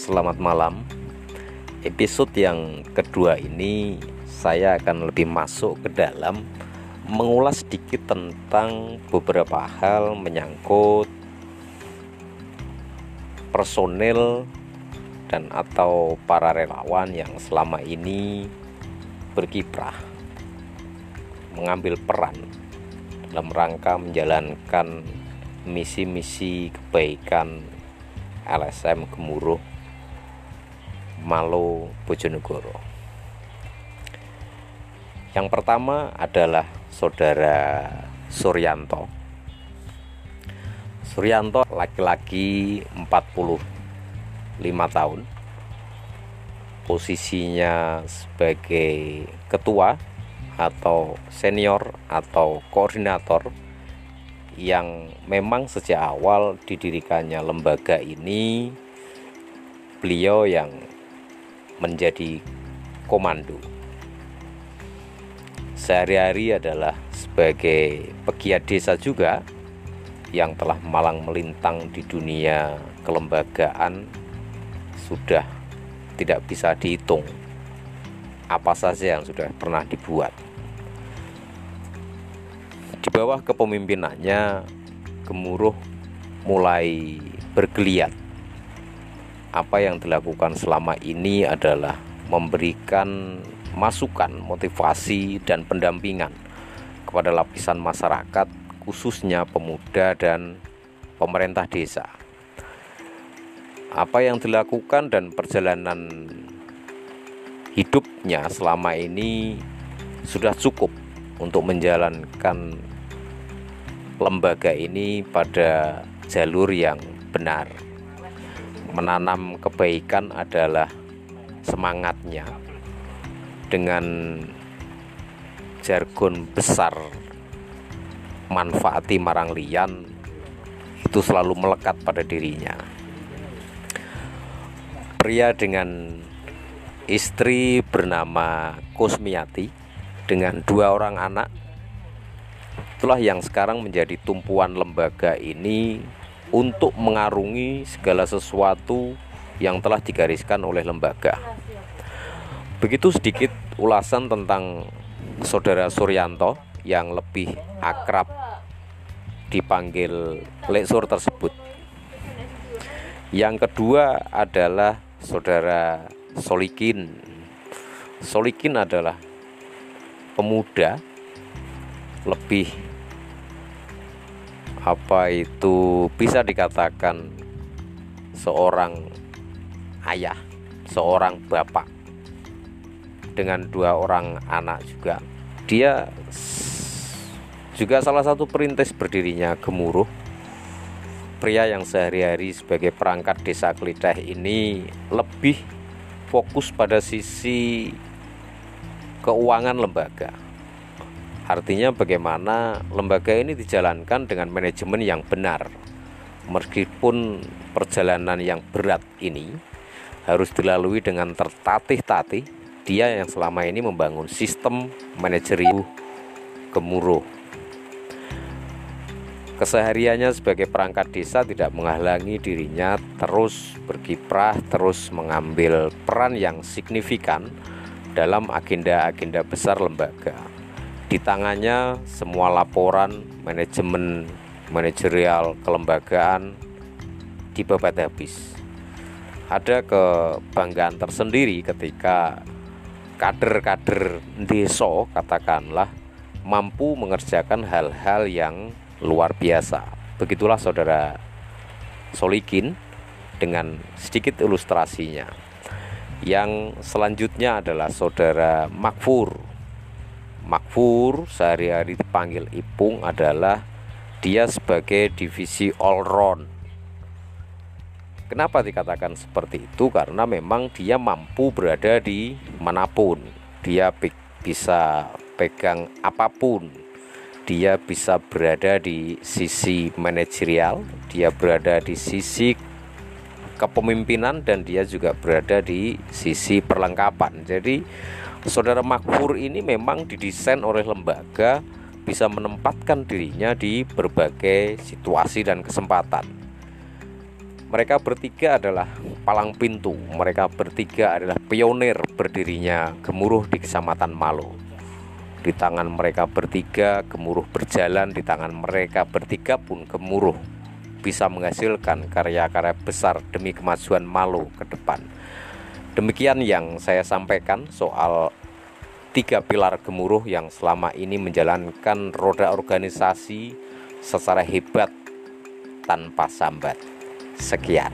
selamat malam. Episode yang kedua ini saya akan lebih masuk ke dalam mengulas sedikit tentang beberapa hal menyangkut personil dan atau para relawan yang selama ini berkiprah mengambil peran dalam rangka menjalankan misi-misi kebaikan LSM Gemuruh Malo Bojonegoro. Yang pertama adalah saudara Suryanto. Suryanto laki-laki 45 tahun. Posisinya sebagai ketua atau senior atau koordinator yang memang sejak awal didirikannya lembaga ini beliau yang menjadi komando. Sehari-hari adalah sebagai pegiat desa juga yang telah malang melintang di dunia kelembagaan sudah tidak bisa dihitung apa saja yang sudah pernah dibuat. Di bawah kepemimpinannya, gemuruh mulai bergeliat apa yang dilakukan selama ini adalah memberikan masukan, motivasi, dan pendampingan kepada lapisan masyarakat, khususnya pemuda dan pemerintah desa. Apa yang dilakukan dan perjalanan hidupnya selama ini sudah cukup untuk menjalankan lembaga ini pada jalur yang benar menanam kebaikan adalah semangatnya. Dengan jargon besar manfaati marang lian itu selalu melekat pada dirinya. Pria dengan istri bernama Kusmiati dengan dua orang anak itulah yang sekarang menjadi tumpuan lembaga ini untuk mengarungi segala sesuatu yang telah digariskan oleh lembaga. Begitu sedikit ulasan tentang saudara Suryanto yang lebih akrab dipanggil Leksur tersebut. Yang kedua adalah saudara Solikin. Solikin adalah pemuda lebih apa itu bisa dikatakan seorang ayah, seorang bapak dengan dua orang anak juga. Dia juga salah satu perintis berdirinya Gemuruh. Pria yang sehari-hari sebagai perangkat desa Kelidah ini lebih fokus pada sisi keuangan lembaga Artinya bagaimana lembaga ini dijalankan dengan manajemen yang benar. Meskipun perjalanan yang berat ini harus dilalui dengan tertatih-tatih, dia yang selama ini membangun sistem manajerial gemuruh. Kesehariannya sebagai perangkat desa tidak menghalangi dirinya terus berkiprah, terus mengambil peran yang signifikan dalam agenda-agenda besar lembaga di tangannya semua laporan manajemen manajerial kelembagaan dibabat habis. Ada kebanggaan tersendiri ketika kader-kader deso katakanlah mampu mengerjakan hal-hal yang luar biasa. Begitulah saudara Solikin dengan sedikit ilustrasinya. Yang selanjutnya adalah saudara Makfur Makfur sehari-hari dipanggil Ipung adalah dia sebagai divisi all round. Kenapa dikatakan seperti itu? Karena memang dia mampu berada di mana pun. Dia bisa pegang apa pun. Dia bisa berada di sisi manajerial, dia berada di sisi kepemimpinan dan dia juga berada di sisi perlengkapan. Jadi Saudara Makfur ini memang didesain oleh lembaga bisa menempatkan dirinya di berbagai situasi dan kesempatan. Mereka bertiga adalah palang pintu, mereka bertiga adalah pionir berdirinya gemuruh di Kecamatan Malo. Di tangan mereka bertiga, gemuruh berjalan, di tangan mereka bertiga pun gemuruh bisa menghasilkan karya-karya besar demi kemajuan Malo ke depan. Demikian yang saya sampaikan soal tiga pilar gemuruh yang selama ini menjalankan roda organisasi secara hebat tanpa sambat. Sekian.